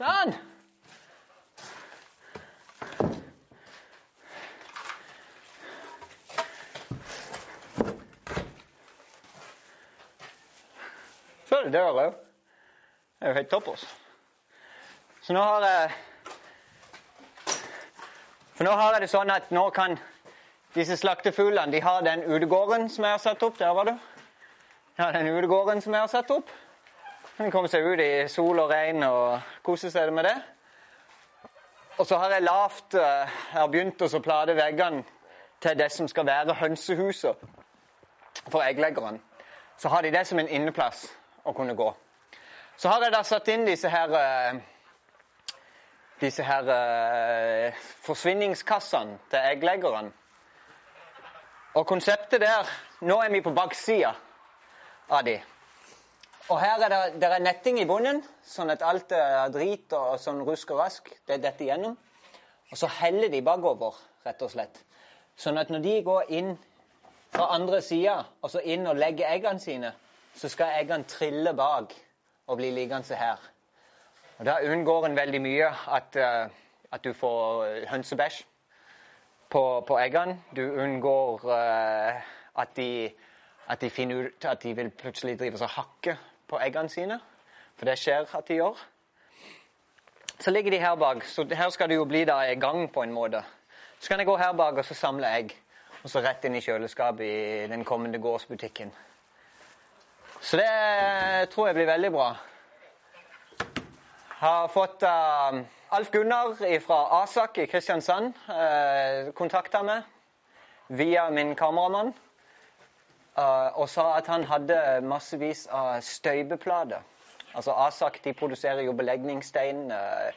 Sånn. Så er det dør òg. Det er jo helt toppers. Så nå har jeg For nå har jeg det sånn at nå kan disse slaktefuglene de har den utegården som jeg har satt opp. Der var du. De har den utegården som jeg har satt opp. De komme seg ut i sol og regn og kose seg med det. Og så har jeg lavt Jeg har begynt å plate veggene til det som skal være hønsehuset for eggleggerne. Så har de det som en inneplass å kunne gå. Så har jeg da satt inn disse her disse her uh, forsvinningskassene til eggleggerne. Og konseptet der Nå er vi på baksida av de. Og her er det, det er netting i bunnen, sånn at alt er drit og sånn rusk og rask det er dette igjennom. Og så heller de bakover, rett og slett. Sånn at når de går inn fra andre sida, og så inn og legger eggene sine, så skal eggene trille bak og bli liggende her. Og Da unngår en veldig mye at, uh, at du får hønsebæsj på, på, eggene. Du unngår uh, at, de, at, de, finner ut at de vil plutselig drive og hakke på eggene sine. For det skjer at de gjør. Så ligger de her bak. Så her skal du jo bli da i gang på en måte. Så kan jeg gå her bak og så samle egg. Og så rett inn i kjøleskapet i den kommende gårdsbutikken. Så det tror jeg blir veldig bra. Har fått uh, Alf Gunnar fra Asak i Kristiansand uh, kontakta meg via min kameramann. Uh, og sa at han hadde massevis av støybeplater. Altså Asak de produserer jo belegningsstein uh,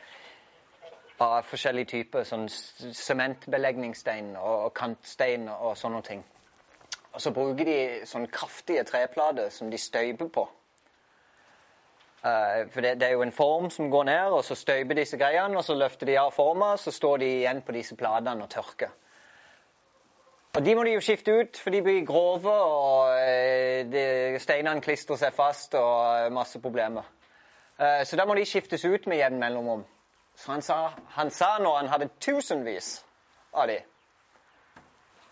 av forskjellige typer. Sånn sementbelegningsstein og, kantstein og sånne ting. Og så bruker de sånne kraftige treplater som de støyper på. For det, det, er jo en form som går ned, og så støyper disse greiene, og så løfter de av forma, så står de igjen på disse platene og tørker. Og De må de jo skifte ut, for de blir grove, og uh, steinene klistrer seg fast, og masse problemer. Uh, så da må de skiftes ut med jevn mellomrom. Så han sa, han sa når han hadde tusenvis av de.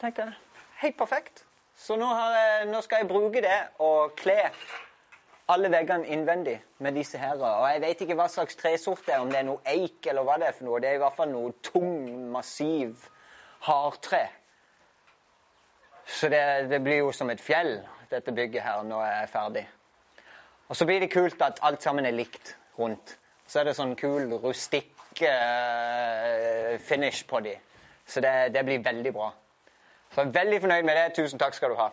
tenkte jeg, helt perfekt. Så nå, jeg, nå, skal jeg bruke det og kle alle veggene innvendig med disse her. Og jeg vet ikke hva slags tresort det er, om det er noe eik eller hva det er for noe. Det er i hvert fall noe tung, massiv hardtre. Så det, det blir jo som et fjell, dette bygget her, når jeg er ferdig. Og så blir det kult at alt sammen er likt rundt. Så er det sånn kul, rustikk uh, finish på de. Så det, det blir veldig bra. Så jeg er veldig fornøyd med det. Tusen takk skal du ha.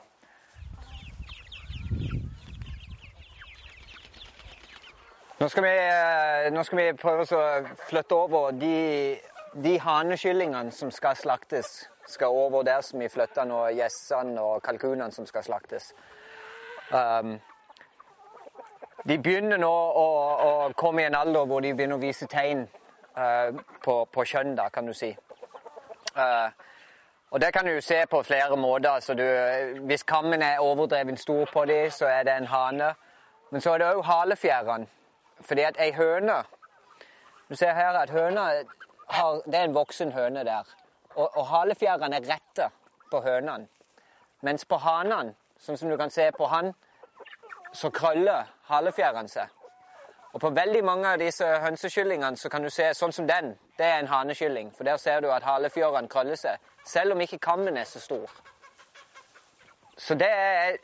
Nå skal vi, eh, nå skal vi prøve å flytte over de, de hanekyllingene som skal slaktes. Skal over der som vi flytter nå, gjessene og kalkunene som skal slaktes. Um, de begynner nå å, å, komme i en alder hvor de begynner å vise tegn uh, på, på kjønn, da, kan du si. Uh, og Det kan du se på flere måter. Altså du, hvis kammen er overdreven stor på dem, så er det en hane. Men så er det òg halefjærene. Fordi at ei høne Du ser her at høna har, Det er en voksen høne der. Og, og halefjærene er rette på hønene. Mens på hanene, sånn som du kan se på han, så krøller halefjærene seg. Og På veldig mange av disse hønsekyllingene så kan du se sånn som den. Det er en hanekylling. For der ser du at halefjørene krøller seg. Selv om ikke kammen er så stor. Så det er jeg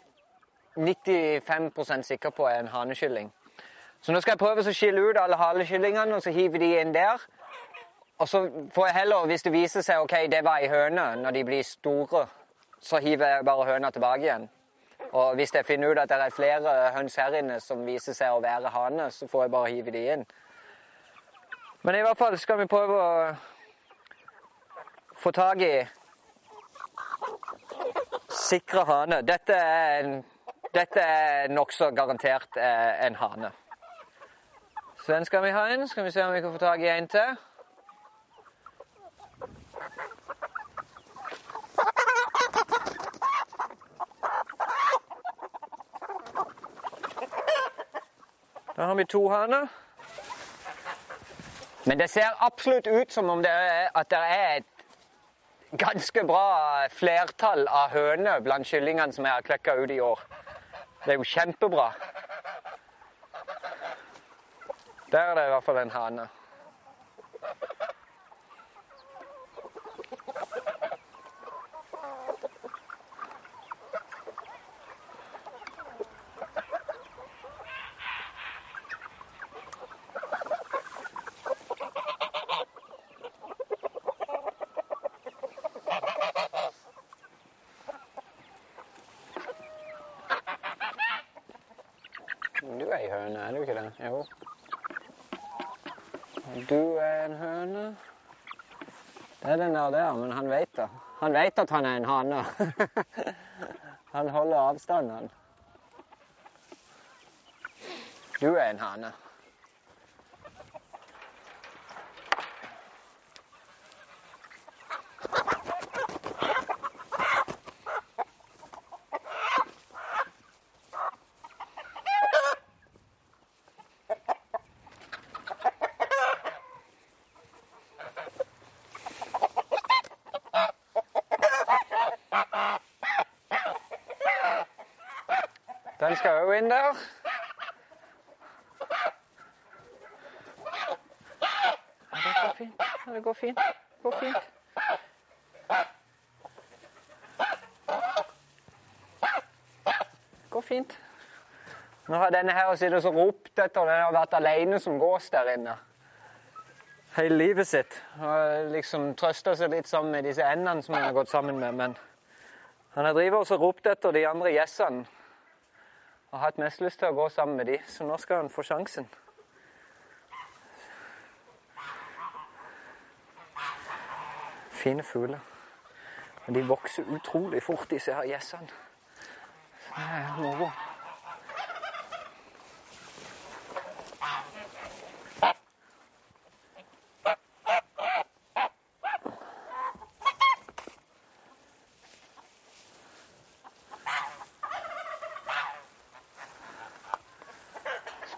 95% sikker på er en hanekylling. Så nå skal jeg prøve å skille ut alle halekyllingene og så hive de inn der. Og så får jeg heller, hvis det viser seg ok, det var ei høne når de blir store, så hiver jeg bare høna tilbake igjen. Og hvis jeg finner ut at det er flere høns her inne som viser seg å være hane, så får jeg bare hive de inn. Men i hvert fall skal vi prøve å få tak i sikre hane. Dette er, en, dette er nokså garantert eh, en hane. Så den skal vi ha inn. Skal vi se om vi kan få tak i en til. Da har vi to haner. Men det ser absolutt ut som om det er, at det er et ganske bra flertall av høner blant kyllingene som jeg har klekka ut i år. Det er jo kjempebra. Der er det i hvert fall en hane. Du er ei høne, er du ikke det? Jo. Du er en høne. Det er den der der, men han vet det. Han veit at han er en hane. Han holder avstand, han. Du er en hane. Den skal òg inn der. Ja, det går fint. Ja, det går fint. Det går fint. Det går fint. Nå har denne her sittet og ropt etter den har vært alene som gås der inne. Hele livet sitt. Og liksom trøsta seg litt sammen med disse endene som han har gått sammen med. Men han har drevet og ropt etter de andre gjessene og hatt mest lyst til å gå sammen med de, så nå skal han få sjansen. Fine fugler. Men de vokser utrolig fort, disse her gjessene. Det er moro.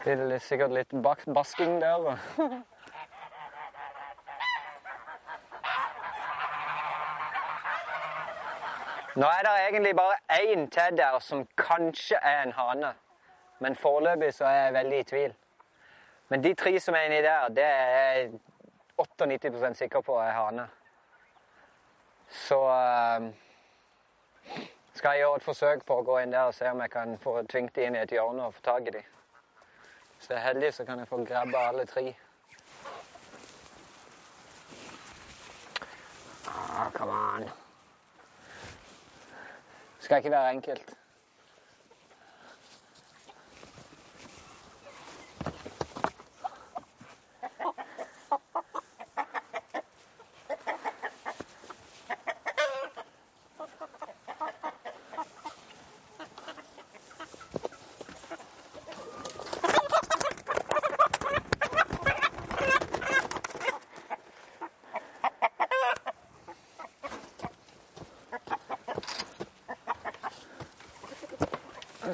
Blir det sikkert litt bak, basking der. Nå er det egentlig bare én til der som kanskje er en hane. Men foreløpig så er jeg veldig i tvil. Men de tre som er inni der, det er jeg 98% sikker på er hane. Så eh, skal jeg gjøre et forsøk på å gå inn der og se om jeg kan få tvingt de inn i et hjørne og få tak i de. Hvis jeg er heldig, så kan jeg få grabba alle tre. Ah, come on. Skal ikke være enkelt.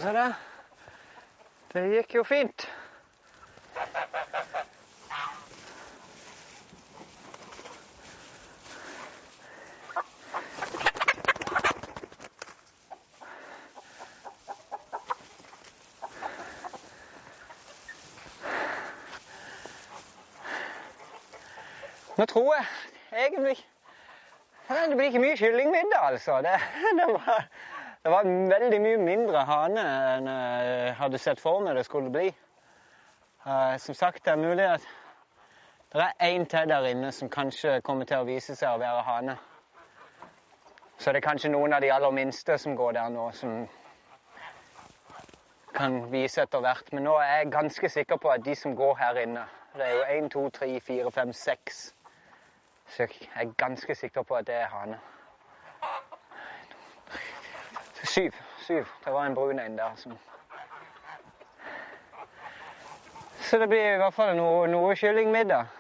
Se der. Det gikk jo fint. Nå tror jeg egentlig Det blir ikke mye kyllingmiddag, altså. Det, det var det var en veldig mye mindre hane enn jeg hadde sett for meg det skulle bli. Uh, som sagt, det er mulig at det er én til der inne som kanskje kommer til å vise seg å være hane. Så det er kanskje noen av de aller minste som går der nå, som kan vise etter hvert. Men nå er jeg ganske sikker på at de som går her inne Det er jo én, to, tre, fire, fem, seks. Så jeg er ganske sikker på at det er hane. Syv. Syv. Det var en brun en der som Så det blir i hvert fall noe, noe kyllingmiddag.